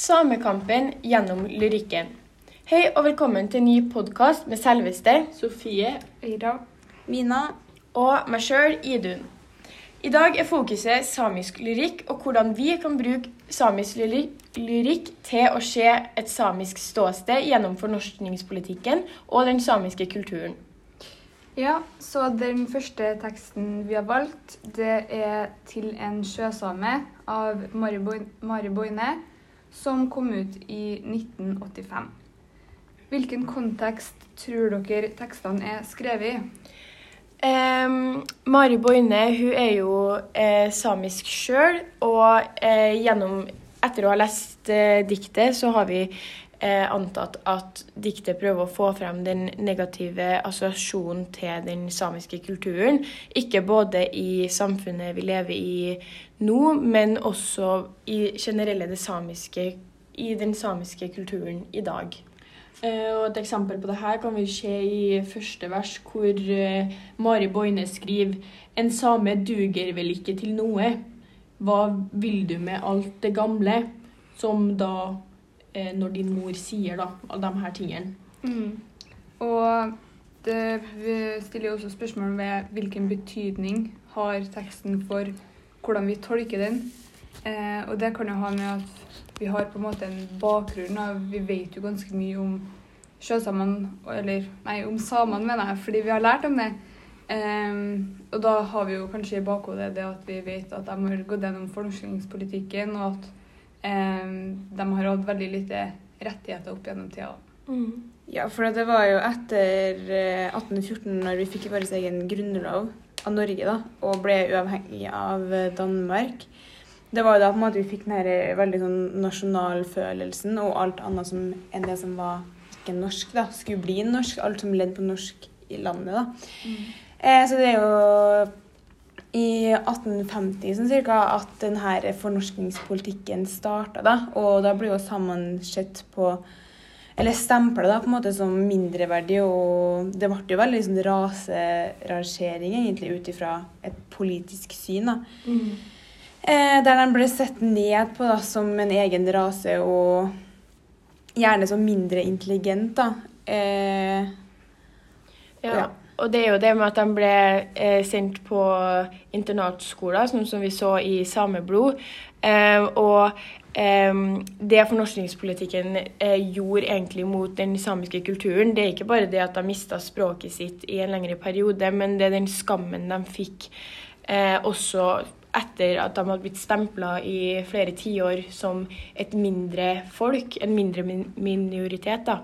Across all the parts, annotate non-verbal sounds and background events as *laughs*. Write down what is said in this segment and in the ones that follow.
Samekampen gjennom lyrikken. Hei og velkommen til en ny podkast med selveste Sofie. Ida. Mina. og meg sjøl, Idun. I dag er fokuset samisk lyrikk og hvordan vi kan bruke samisk lyrikk til å se et samisk ståsted gjennom fornorskningspolitikken og den samiske kulturen. Ja, så den første teksten vi har valgt, det er 'Til en sjøsame' av Mari Mari Boine, som kom ut i 1985. Hvilken kontekst tror dere tekstene er skrevet i? Um, Mari Boine hun er jo eh, samisk sjøl, og eh, gjennom, etter å ha lest eh, diktet, så har vi eh, antatt at diktet prøver å få frem den negative assosiasjonen til den samiske kulturen. Ikke både i samfunnet vi lever i nå, men også i generelle det samiske, i den samiske kulturen i dag. Eh, og Et eksempel på det her kan vi se i første vers, hvor eh, Mari Boine skriver En same duger vel ikke til noe. Hva vil du med alt det gamle? Som da eh, når din mor sier, da, alle de her tingene. Og det stiller jo også spørsmål ved hvilken betydning har teksten for hvordan vi tolker den. Eh, og det kan jo ha med at vi har på en måte en bakgrunn av Vi vet jo ganske mye om sjøsamene, eller nei, om samene, mener jeg, fordi vi har lært om det. Eh, og da har vi jo kanskje i bakhodet det at vi vet at de har gått gjennom fornorskningspolitikken, og at de har hatt veldig lite rettigheter opp gjennom tida. Ja, for det var jo etter eh, 1814, når vi fikk vår egen grunnlov av Norge, da, og ble uavhengig av eh, Danmark. Det var jo da på en måte vi fikk den eh, veldig sånn nasjonalfølelsen og alt annet som enn det som var ikke norsk, da, skulle bli norsk. Alt som ledd på norsk i landet, da. Eh, så det er jo i 1850 sånn cirka, at denne fornorskningspolitikken starta, da. Og da ble jo sammen sett på eller stempla på en måte som mindreverdig, og det ble jo veldig liksom, raserangering egentlig ut ifra et politisk syn. da. Eh, der de ble sett ned på da, som en egen rase, og gjerne som mindre intelligent. da. Eh, Ja. Ja. Og det er jo det med at de ble eh, sendt på internatskoler, sånn som vi så i Sameblod. Eh, og eh, det fornorskningspolitikken eh, gjorde egentlig mot den samiske kulturen, det er ikke bare det at de mista språket sitt i en lengre periode, men det er den skammen de fikk eh, også etter at de hadde blitt stempla i flere tiår som et mindre folk, en mindre min minoritet. da.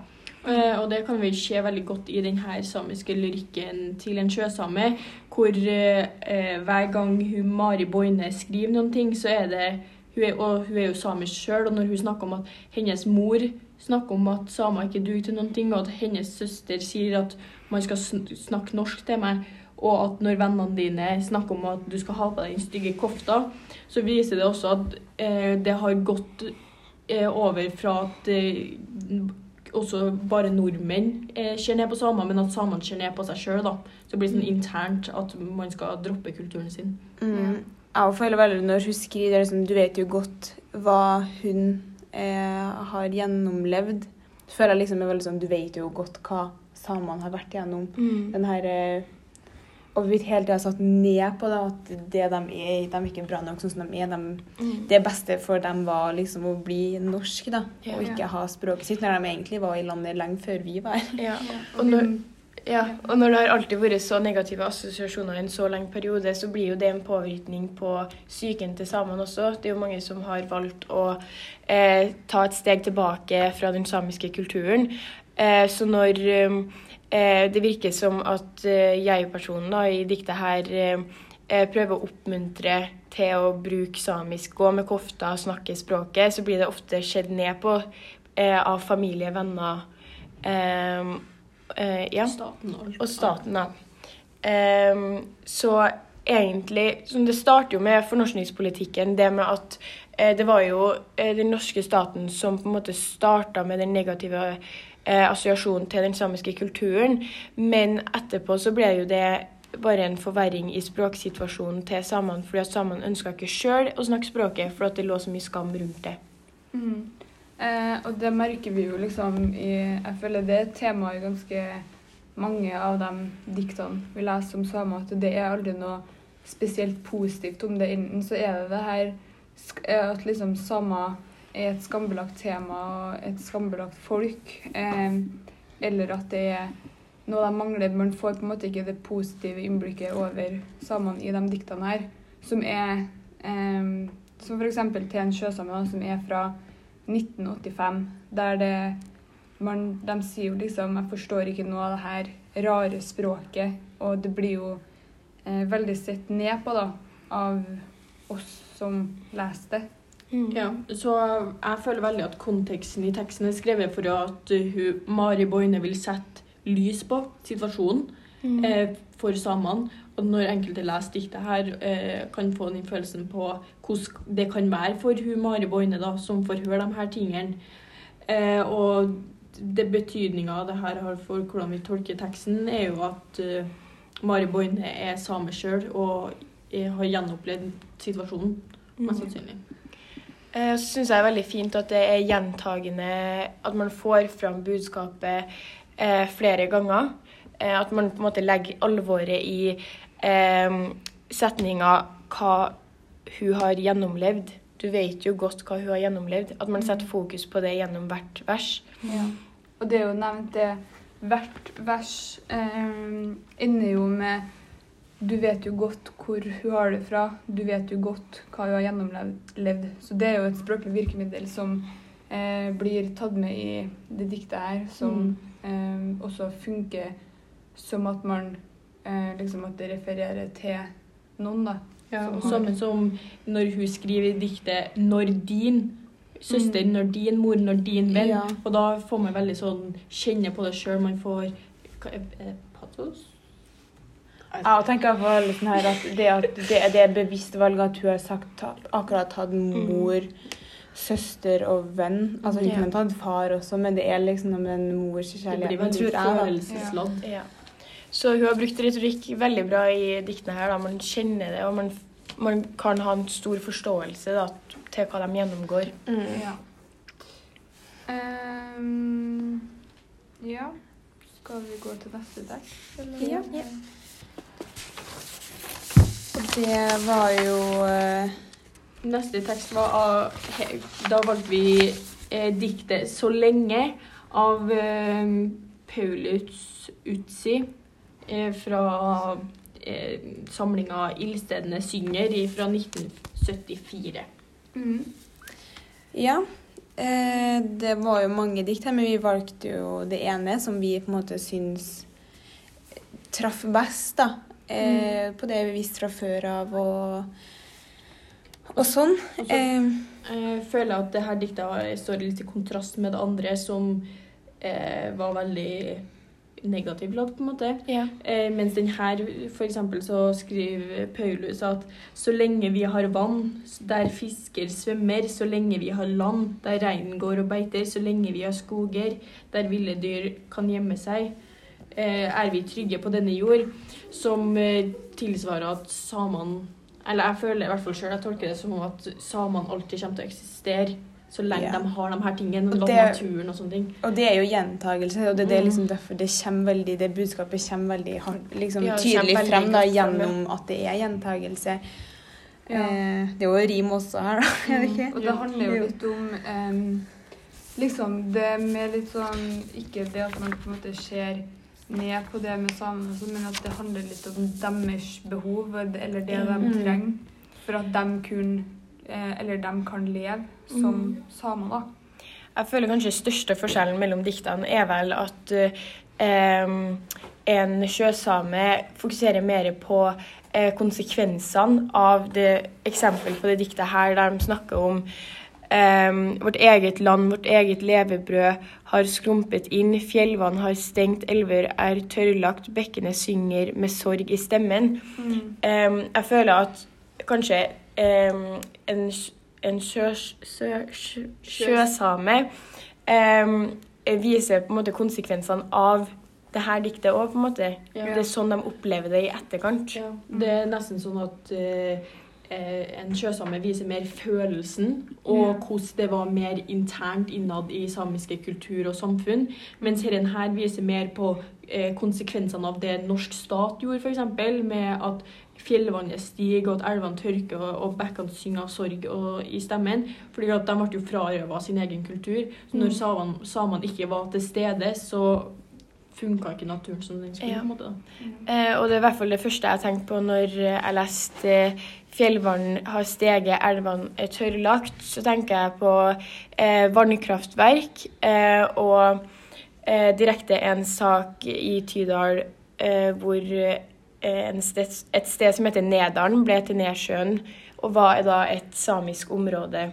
Eh, og det kan vi se veldig godt i denne samiske lyrikken til en sjøsame, hvor uh, hver gang hun Mari Boine skriver noen ting, så er det hun er, Og hun er jo samisk sjøl, og når hun snakker om at hennes mor snakker om at samer ikke duger til noen ting, og at hennes søster sier at man skal sn- snakke norsk til meg, og at når vennene dine snakker om at du skal ha på deg den stygge kofta, så viser det også at uh, det har gått over fra at også bare nordmenn eh, ser ned på samer, men at samene ser ned på seg sjøl. Så det blir sånn internt at man skal droppe kulturen sin. mm, Jeg føler veldig når hun skriver er liksom, Du vet jo godt hva hun eh, har gjennomlevd. Føler jeg liksom er veldig sånn Du vet jo godt hva samene har vært gjennom. den her eh, Og vi hele tida satt ned på det, at det de er, de er ikke bra nok sånn som de er. De, det beste for dem var liksom å bli norsk, da. Ja. og ikke ha språket sitt, når de egentlig var i landet lenge før vi var. Ja. Og når, ja, og når det har alltid vært så negative assosiasjoner i en så lang periode, så blir jo det en påvirkning på psyken til samene også. Det er jo mange som har valgt å eh, ta et steg tilbake fra den samiske kulturen. Eh, så når eh, det virker som at eh, jeg-personen i diktet her eh, eh, prøver å oppmuntre til å bruke samisk, gå med kofta og snakke språket, så blir det ofte skjedd ned på eh, av familie, venner eh, eh, ja. Staten og. Og staten, Ja. Ehm, så egentlig som Det starter jo med fornorskningspolitikken. Det med at eh, det var jo eh, den norske staten som på en måte starta med den negative eh, assosiasjon til den samiske kulturen. Men etterpå så ble jo det bare en forverring i språksituasjonen til samene, fordi at samene ønska ikke sjøl å snakke språket, for at det lå så mye skam rundt det. Mm. Eh, og det merker vi jo liksom i Jeg føler det er et tema i ganske mange av de diktene vi leser om samer, at det er aldri noe spesielt positivt om det. Enten så er det det her eh, at liksom samer er et skambelagt tema og et skambelagt folk, eh, eller at det er noe de mangler. Man får på en måte ikke det positive innblikket over samene i de diktene her, som er eh, Som f.eks. til en sjøsame som er fra 1985, der det man, De sier jo liksom 'Jeg forstår ikke noe av det her rare språket', og det blir jo eh, veldig sett ned på da, av oss som leser det. Mm. Ja, så jeg føler veldig at konteksten i teksten er skrevet for at uh, hun, Mari Boine vil sette lys på situasjonen Mm. eh, for samene. Og når enkelte leser diktet her, eh, kan få den følelsen på hvordan det kan være for hun Mari Boine, da, som får høre de her tingene. Eh, og det betydninga det her har for hvordan vi tolker teksten, er jo at eh, Mari Boine er same sjøl og eh, har gjenopplevd situasjonen, mest sannsynlig. Eh, Så syns jeg det er veldig fint at det er gjentagende At man får fram budskapet eh, flere ganger. Eh, at man på en måte legger alvoret i eh, setninga 'hva hun har gjennomlevd'. Du vet jo godt hva hun har gjennomlevd. At man setter fokus på det gjennom hvert vers. Og det er jo nevnt det Hvert vers eh, ender jo med Du vet jo godt hvor hun har det fra. Du vet jo godt hva hun har gjennomlevd. Så det er jo et språklig virkemiddel som eh, blir tatt med i det diktet her, som eh, også funker som at man eh, liksom at det refererer til noen, da. Ja, Som Samme som når hun skriver i diktet 'når din søster', 'når din mor', 'når din venn'. Ja. Og da får man veldig sånn kjenne på det sjøl. Man får hva er patos? Ja, og tenker jeg for liksom her at det, at det, det er bevisst valg at hun har sagt at akkurat hatt mor, søster og venn. Altså hun Ja. kunne tatt far også, men det er liksom noe med den mors Det kjærlighet. blir veldig tror jeg, da. følelsesladd. Ja. Så hun har brukt retorikk veldig bra i diktene her. Da. Man kjenner det, og man, man kan ha en stor forståelse da, til hva de gjennomgår. Mm. Ja. Um, ja. Skal vi gå til neste tekst? eller? Ja. Det var jo eh, Neste tekst var he- Da valgte vi eh, diktet 'Så lenge' av eh, Paulus Utsi eh, fra eh, samlinga 'Ildstedene synger' fra 1974. Mm. Ja. Eh, det var jo mange dikt her, men vi valgte jo det ene som vi på en måte syns traff best, da. Eh, På det vi visste fra før av og, og sånn. Og så Eh, Jeg føler at det her diktet står litt i kontrast med det andre, som eh, var veldig negativt ladd, på en måte. Ja. Eh, mens den her, for eksempel, så skriver Paulus at så lenge vi har vann, der fisker svømmer, så lenge vi har land, der reinen går og beiter, så lenge vi har skoger, der ville dyr kan gjemme seg, er vi trygge på denne jord, som eh, tilsvarer at samene Eller jeg føler i hvert fall selv, jeg tolker det som om at samene alltid kommer til å eksistere så lenge yeah. de har de her tingene, Og det- naturen og sånne ting. og det er jo gjentagelse, og det, det er Mm. liksom derfor det kommer veldig, det budskapet kommer veldig liksom, Ja, tydelig kommer veldig frem da, gjennom at det er gjentagelse. Ja. Eh, det er jo rim også her, da. Er det ikke? Og det handler jo litt om em, liksom det med litt sånn Ikke det at man på en måte ser ned på det med samene, men at det handler litt om deres behov, eller det de Mm. trenger, for at de kunne eh, Eller de kan leve som samer, da. Jeg føler kanskje største forskjellen mellom diktene er vel at eh, en sjøsame fokuserer mer på eh, konsekvensene av det eksempelet på det diktet her, der de snakker om eh, vårt eget land, vårt eget levebrød har skrumpet inn, fjellvann har stengt, elver er tørrlagt, bekkene synger med sorg i stemmen. Em, jeg føler at kanskje um, en, en sjø, sjø, sjø, sjøsame viser på en måte konsekvensene av det her diktet òg, på en måte. Ja. Det er sånn de opplever det i etterkant. Ja, det er nesten sånn at eh, en sjøsame viser mer følelsen, og hvordan det var mer internt innad i samiske kultur og samfunn. Mens denne her viser mer på eh, konsekvensene av det norsk stat gjorde, f.eks. Med at fjellvannet stiger, og at elvene tørker, og, bekkene synger av sorg og, i stemmen. fordi at de ble jo frarøva sin egen kultur. Så når samene, samene ikke var til stede, så funka ikke naturen som den skulle. Ja. på en måte da. Eh, og det er i hvert fall det første jeg tenkte på når jeg leste eh, 'Fjellvann har steget, elvene er tørrlagt'. Så tenker jeg på eh, vannkraftverk eh, og eh, direkte en sak i Tydal eh, hvor en sted, et sted som heter Nedalen ble til Nedsjøen, og var da et samisk område.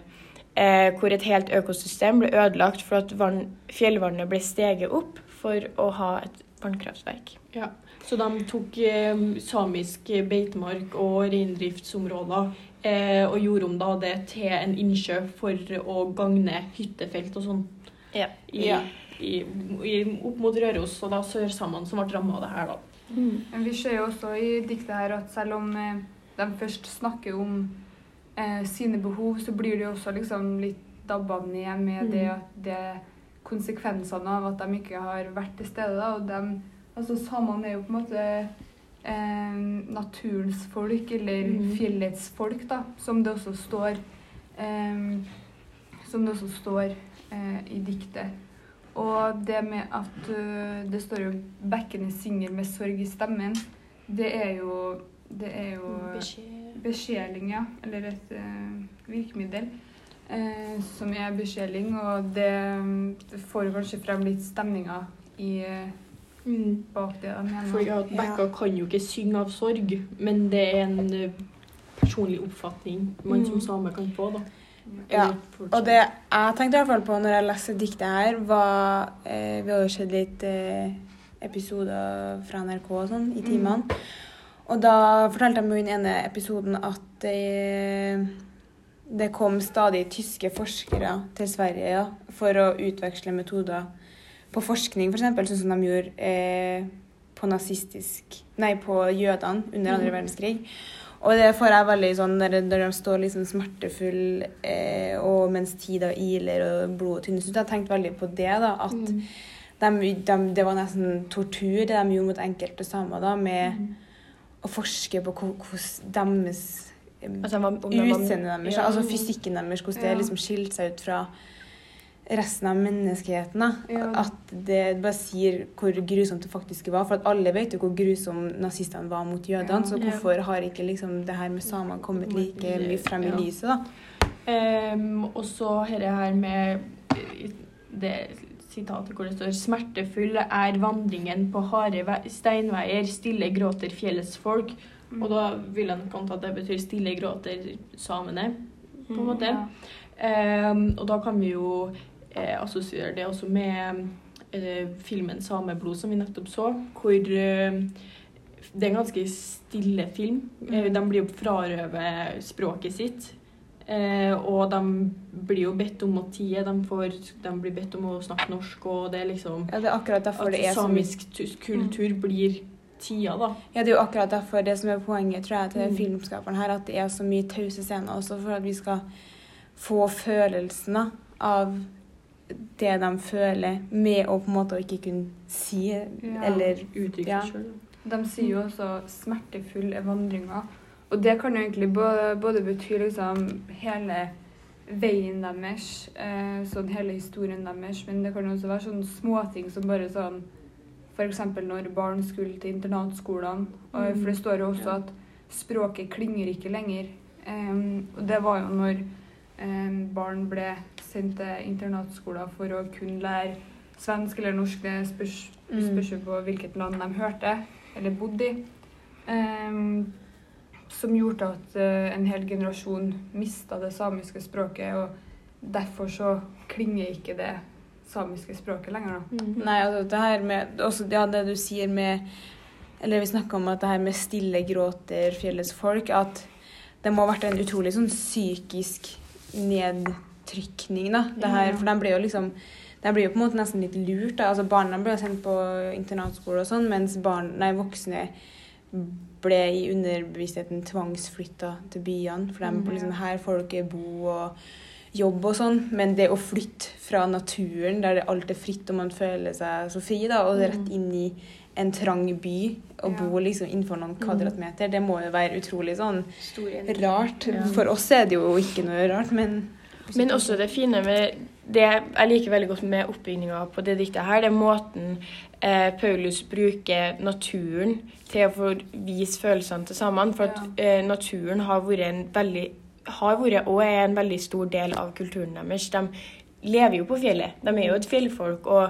Eh, hvor et helt økosystem ble ødelagt for at vann, fjellvannet ble steget opp for å ha et vannkraftverk. Ja. Så de tok eh, samisk beitemark og reindriftsområder eh, og gjorde om da det til en innsjø for å gagne hyttefelt og sånn Ja. i, Ja. i, i, opp mot Røros, og da sørsamene som ble ramma av det her, da. Men vi ser jo også i diktet her at selv om eh, de først snakker om eh, sine behov, så blir det jo også liksom litt dabba ned med Mm. det, det konsekvensene av at de ikke har vært til stede. Da. Og de, altså Samene er jo på en måte eh, naturens folk, eller Mm. fjellets folk, da, som det også står eh, Som det også står eh, i diktet. Og det med at uh, det står jo 'bekkene synger med sorg i stemmen', det er jo, det er jo besjeling, ja. Eller et uh, virkemiddel eh, som er besjeling. Og det, det får kanskje frem litt stemninger i, Mm. bak det de mener. Fordi at Bekka kan jo ikke synge av sorg, men det er en eh, personlig oppfatning man Mm. som same kan få, da. Ja, Og det jeg tenkte i hvert fall på når jeg leste diktet her, var eh, Vi har jo sett litt eh, episoder fra NRK og sånn i timene. Og da fortalte de jo i den ene episoden at eh, det kom stadig tyske forskere til Sverige ja, for å utveksle metoder på forskning, f.eks., sånn som de gjorde eh, på nazistisk Nei, på jødene under andre Mhm. verdenskrig. Og det får jeg veldig sånn når, de står liksom smertefull eh, og mens tida iler og blodet tynnes ut. Jeg tenkte veldig på det, da. At Mm. de, de, det var nesten tortur det de gjorde mot enkelte samer da, med Mm. å forske på hvordan deres Altså, utseendet deres, Ja. altså fysikken deres, hvordan det Ja. liksom skilte seg ut fra resten av menneskeheten. Ja. At det bare sier hvor grusomt det faktisk var. For at alle vet jo hvor grusom nazistene var mot jødene. Så hvorfor har ikke liksom det her med samene kommet like mye frem i lyset, da? Um, og så dette her med eh, det sitatet hvor det står 'Smertefull er vandringen på harde steinveier, stille gråter fjellets folk'. Mm. Og da vil han nok anta at det betyr 'stille gråter samene', på en måte. Ja. Em, og da kan vi jo eh, assosiere det også med eh, filmen 'Sameblod', som vi nettopp så, hvor eh, det er en ganske stille film. Eh, de blir jo frarøvet språket sitt. Eh, og de blir jo bedt om å tie. De, får, de blir bedt om å snakke norsk, og det er liksom Ja, det er akkurat derfor det er samisk tu- kultur blir tia, da. Ja, det er jo akkurat derfor det som er poenget tror jeg, til Mm. filmskaperen her, at det er så mye tause scener også for at vi skal få følelsen da, av det de føler, med å på en måte ikke kunne si eller Uttrykke Ja. seg sjøl. De sier jo også 'smertefull er vandringa'. Og det kan jo egentlig både, både bety liksom hele veien deres, eh, sånn hele historien deres, men det kan jo også være sånne småting som bare sånn F.eks. når barn skulle til internatskolene. Og, for det står jo også at språket klinger ikke lenger. Um, og det var jo når um, barn ble sendt til internatskoler for å kunne lære svensk eller norsk. Det spørs, Mm. spørs jo på hvilket land de hørte eller bodde i. Um, som gjorde at uh, en hel generasjon mista det samiske språket. Og derfor så klinger ikke det samiske språket lenger, da. Nei, altså det her med også, Ja, det du sier med Eller vi snakka om at det her med stille gråter fjellets folk, at det må ha vært en utrolig sånn psykisk nedtrykning, da. Det her, for de blir jo liksom de blir jo på en måte nesten litt lurt. da, altså Barna ble sendt på internatskole og sånn, mens barn, nei, voksne ble i underbevisstheten tvangsflytta til byene. For de, Mm. liksom, her får dere bo og jobb og sånn. Men det å flytte fra naturen, der det alt er fritt og man føler seg så fri, da, og rett inn i en trang by og bo liksom innenfor noen kvadratmeter, det må jo være utrolig sånn rart. For oss er det jo ikke noe rart, men Men også det fine med det jeg liker veldig godt med oppbygninga på det diktet her, det er måten eh, Paulus bruker naturen til å få vise følelsene til sammen. For at eh, naturen har vært en veldig har vært og er en veldig stor del av kulturen deres. De lever jo på fjellet. De er jo et fjellfolk. og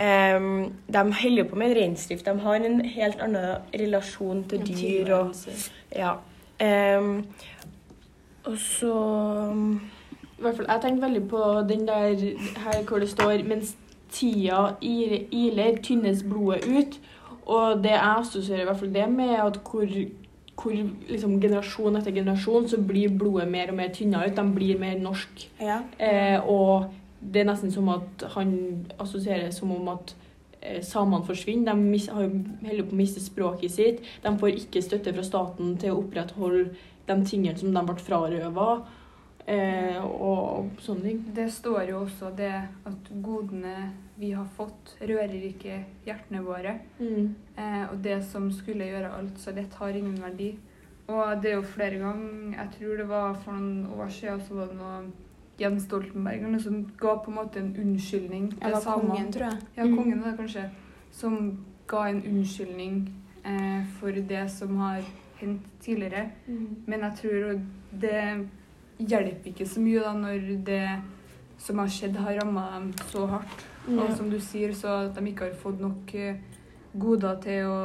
um, de holder jo på med reindrift. De har en helt annen relasjon til dyr. og ja. Um, og så I hvert fall, Jeg tenkte veldig på den der her hvor det står mens tida iler, tynnes blodet ut. Og det jeg assosierer i hvert fall det med at hvor, hvor liksom generasjon etter generasjon så blir blodet mer og mer tynna ut. De blir mer norsk. ja. Eh, og det er nesten som at han assosierer som om at eh, samene forsvinner. De mis, har jo holder på å miste språket sitt. De får ikke støtte fra staten til å opprettholde de tingene som de ble frarøva. Eh, og sånne ting. Det står jo også det at godene vi har fått, rører ikke hjertene våre. Eh, og det som skulle gjøre alt så lett, har ingen verdi. Og det er jo flere ganger Jeg tror det var for noen år siden så var det noe Jens Stoltenberg eller noe som ga på en måte en unnskyldning Eller kongen, tror jeg. Ja, kongen var det kanskje. Som ga en unnskyldning eh, for det som har hendt tidligere. Men jeg tror det hjelper ikke så mye da når det som har skjedd, har ramma dem så hardt. Og som du sier, så at de ikke har fått nok eh, goder til å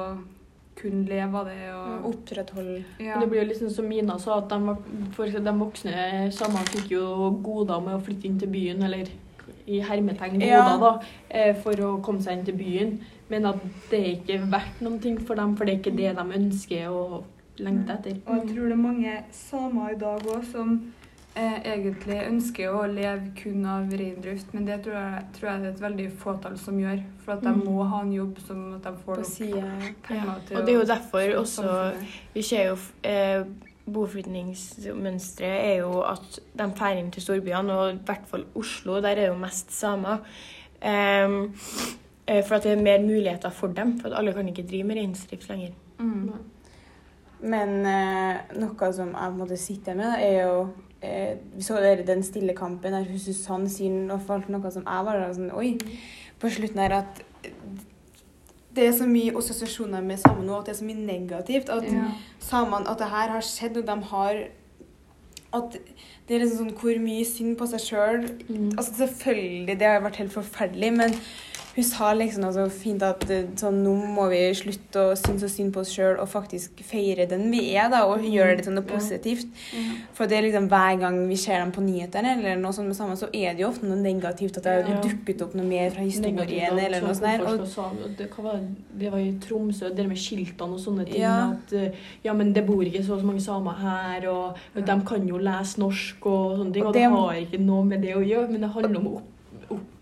kunne leve av det. Og, Opprettholde ja. Det blir jo liksom som Mina sa, at de, for de voksne samene fikk jo goder med å flytte inn til byen, eller i hermetegn goder, Ja. da, eh, for å komme seg inn til byen. Men at det er ikke verdt noen ting for dem, for det er ikke det de ønsker og lengter etter. Og jeg tror det er mange samer i dag òg som eh, egentlig ønsker å leve kun av reindrift, men det tror jeg, tror jeg det er et veldig fåtall som gjør. For at de Mm. må ha en jobb som at de får nok penger Ja, til og det er jo derfor også samfunnet. Vi ser jo eh, Boflytningsmønsteret er jo at de drar inn til storbyene, og i hvert fall Oslo, der er det jo mest samer. Eh, for at det er mer muligheter for dem, for at alle kan ikke drive med reindrift lenger. Mm. Men eh, noe som jeg måtte sitte med, er jo eh, Vi så der, den stille kampen der Susann sier noe, noe som jeg var sånn Oi. På slutten her at det er så mye assosiasjoner med samene nå, at det er så mye negativt. At Ja. samene At det her har skjedd, og de har At det er liksom sånn hvor mye synd på seg sjøl. Mm. Altså selvfølgelig, det har vært helt forferdelig, men hun sa liksom noe så fint at eh, sånn, nå må vi slutte å synes så synd på oss sjøl og faktisk feire den vi er, da, og gjøre det til noe positivt. Ja. For det er liksom hver gang vi ser dem på nyhetene, eller noe sånt med sammen, så er det jo ofte noe negativt. At det har dukket opp noe mer fra historien, eller noe sånt. Og, det, var det? var i Tromsø, det med skiltene og sånne ting. Ja. At eh, ja, men det bor ikke så så mange samer her, og de kan jo lese norsk og sånne ting. Og det har ikke noe med det å gjøre, men det handler om å opp,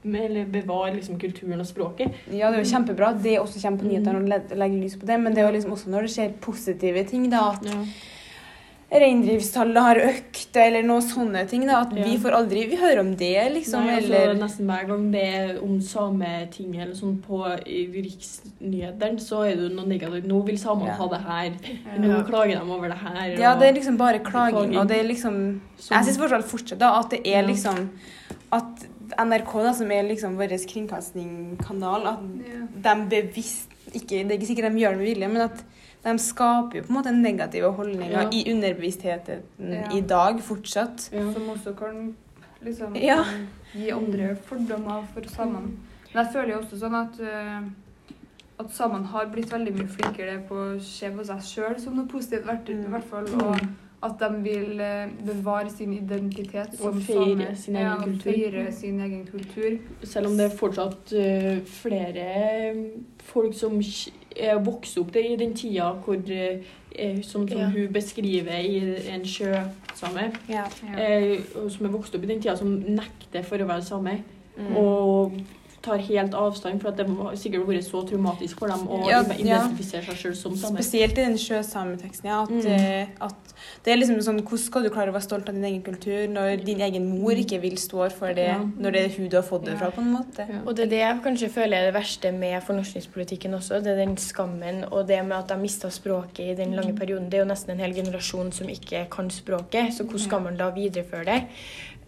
eller bevare liksom, kulturen og språket. ja, det er jo kjempebra. Det også kommer på Mm. nyhetene og le- legger lys på det, men det er jo liksom også når det skjer positive ting, da, at Ja. reindriftstallet har økt, eller noe sånne ting, da, at vi får aldri Vi hører om det, liksom, Nei, altså, eller Nesten hver gang det er om sameting eller sånn på i riksnyhetene, så er det jo noe negativt. Nå vil samene Ja. ha det her. Ja. Nå klager de over det her. Ja, det er liksom bare Klaging. og det er liksom Jeg syns fortsatt fortsatt da at det er liksom At NRK, da, som er liksom vår kringkastingkanal, at Ja. de bevisst ikke, Det er ikke sikkert de gjør det med vilje, men at de skaper jo på en måte negative holdninger Ja. i underbevisstheten Ja. i dag fortsatt. ja. Som også kan liksom gi andre fordommer for samene. Men jeg føler jo også sånn at eh, at samene har blitt veldig mye flinkere på å se på seg sjøl som noe positivt, i Mm. hvert fall. Og at de vil eh, bevare sin identitet Og feire sin ja, egen kultur. Feire sin egen kultur. Selv om det er fortsatt eh, flere folk som er vokst opp i den tida hvor eh, eh, Som, som Ja. hun beskriver i en sjøsame. Ja. Eh, som er vokst opp i den tida, som nekter for å være same. Mm. Og tar helt avstand, for at det må sikkert vært så traumatisk for dem å Ja, identifisere seg sjøl som same. Spesielt i den sjøsameteksten. Ja, at, Mm. eh, at det er liksom sånn, Hvordan skal du klare å være stolt av din egen kultur når din egen mor ikke vil stå for det, Ja. når det er hun du har fått det fra? på en måte? Ja. Og det er det jeg kanskje føler er det verste med fornorskningspolitikken også. Det er den skammen og det med at de mista språket i den lange perioden. Det er jo nesten en hel generasjon som ikke kan språket, så hvordan skal man da videreføre det?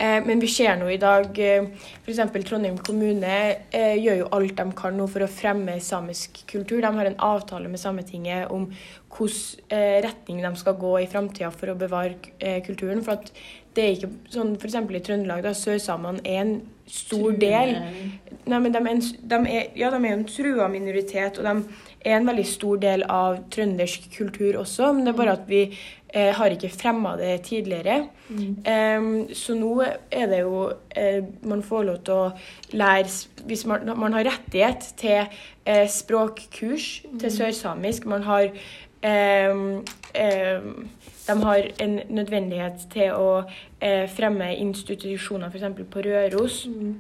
Eh, men vi ser nå i dag eh, f.eks. Trondheim kommune eh, gjør jo alt de kan nå for å fremme samisk kultur. De har en avtale med Sametinget om hvilken retning de skal gå i framtida for å bevare kulturen. For at det er ikke sånn f.eks. i Trøndelag, da sørsamene er en stor del Nei, men de er, en, de er, ja, de er en trua minoritet, og de er en veldig stor del av trøndersk kultur også. Men det er bare at vi eh, har ikke fremma det tidligere. Mm. Em, så nå er det jo eh, Man får lov til å lære Hvis man, man har rettighet til eh, språkkurs til sørsamisk, man har de har en nødvendighet til å eh, fremme institusjoner, f.eks. på Røros Mm.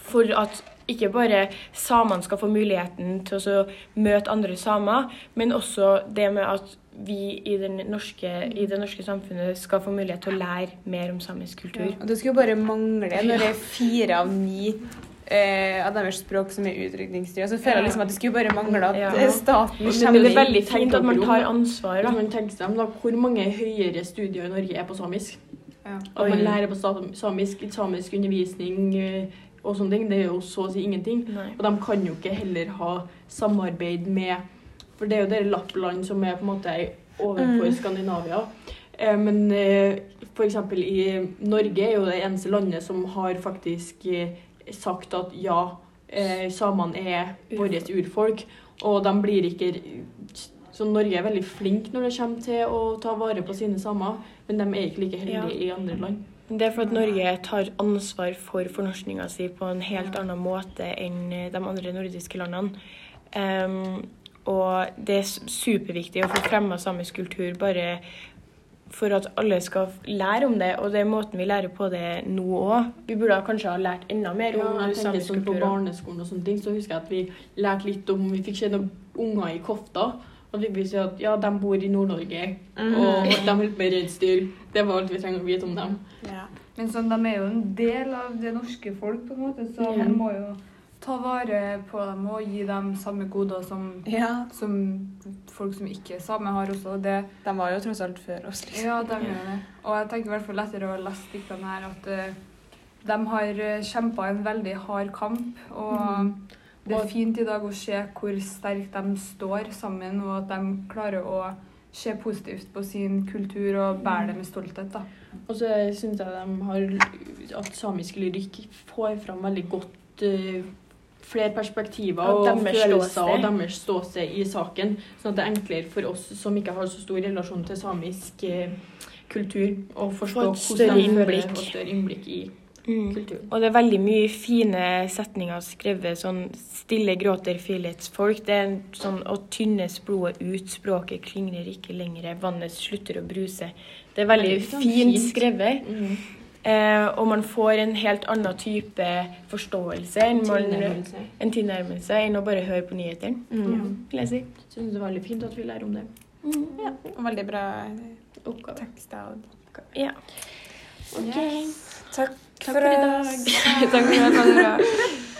for at ikke bare samene skal få muligheten til å møte andre samer, men også det med at vi i, den norske, i det norske samfunnet skal få mulighet til å lære mer om samisk kultur. Og det skulle bare mangle når det er fire av ni eh, av deres språk som er utrydningstrua. Så føler jeg liksom at det skulle bare mangle at Ja. eh, staten kommer det er veldig fint at man tar ansvar. Da. man tenker seg om da, Hvor mange høyere studier i Norge er på samisk? Ja. At man lærer på samisk, samisk undervisning eh, og sånne ting, det er jo så å si ingenting. Nei. Og de kan jo ikke heller ha samarbeid med For det er jo det Lappland som er på en måte overfor Mm. Skandinavia. Eh, men eh, f.eks. i Norge er jo det eneste landet som har faktisk eh, sagt at ja, eh, samene er vårt urfolk. Og de blir ikke Så Norge er veldig flink når det kommer til å ta vare på sine samer, men de er ikke like heldige i andre land. Det er for at Norge tar ansvar for fornorskninga si på en helt annen måte enn eh, de andre nordiske landene. Em, og det er superviktig å få fremma samisk kultur bare for at alle skal lære om det. Og det er måten vi lærer på det nå òg. Vi burde kanskje ha lært enda mer Ja, om jeg tenker samisk sånn På kultur. På barneskolen og sånne ting, så husker jeg at vi lærte litt om Vi fikk se noen unger i Kofta. Og vi fikk at ja, de bor i Nord-Norge, mm. og de holder på med reinsdyr. Det var alt vi trenger å vite om dem. Ja. Men sånn, de er jo en del av det norske folk, på en måte, så yeah. man må jo ta vare på dem og gi dem samme goder som, ja. som folk som ikke er same, har også. Det, De var jo tross alt før oss. Liksom. ja, de gjør det. Og jeg tenker i hvert fall etter å ha lest diktene her at uh, de har kjempa en veldig hard kamp. Og mm. det er fint i dag å se hvor sterkt de står sammen, og at de klarer å se positivt på sin kultur og bære det med stolthet. da. Og så syns jeg de har at samisk lyrikk får fram veldig godt eh, flere perspektiver Og følelser og deres ståsted i saken. Sånn at det er enklere for oss som ikke har så stor relasjon til samisk eh, kultur, å forstå hvordan de føler og større innblikk i Mm. kulturen. Og det er veldig mye fine setninger skrevet sånn 'Stille gråter fjelets folk'. Det er sånn 'Å tynnes blodet ut, språket klingrer ikke lenger, vannet slutter å bruse'. Det er veldig Veldig sånn fint fint. skrevet. Mm. Eh, og man får en helt annen type forståelse enn man, en tilnærmelse enn å bare høre på nyhetene, Mm. Ja. jeg synes det er veldig fint at vi lærer om det. Ja. Veldig bra Oppgave. tekster. og- Ja. Ok. Takk, Takk for i dag. *laughs* Takk for i var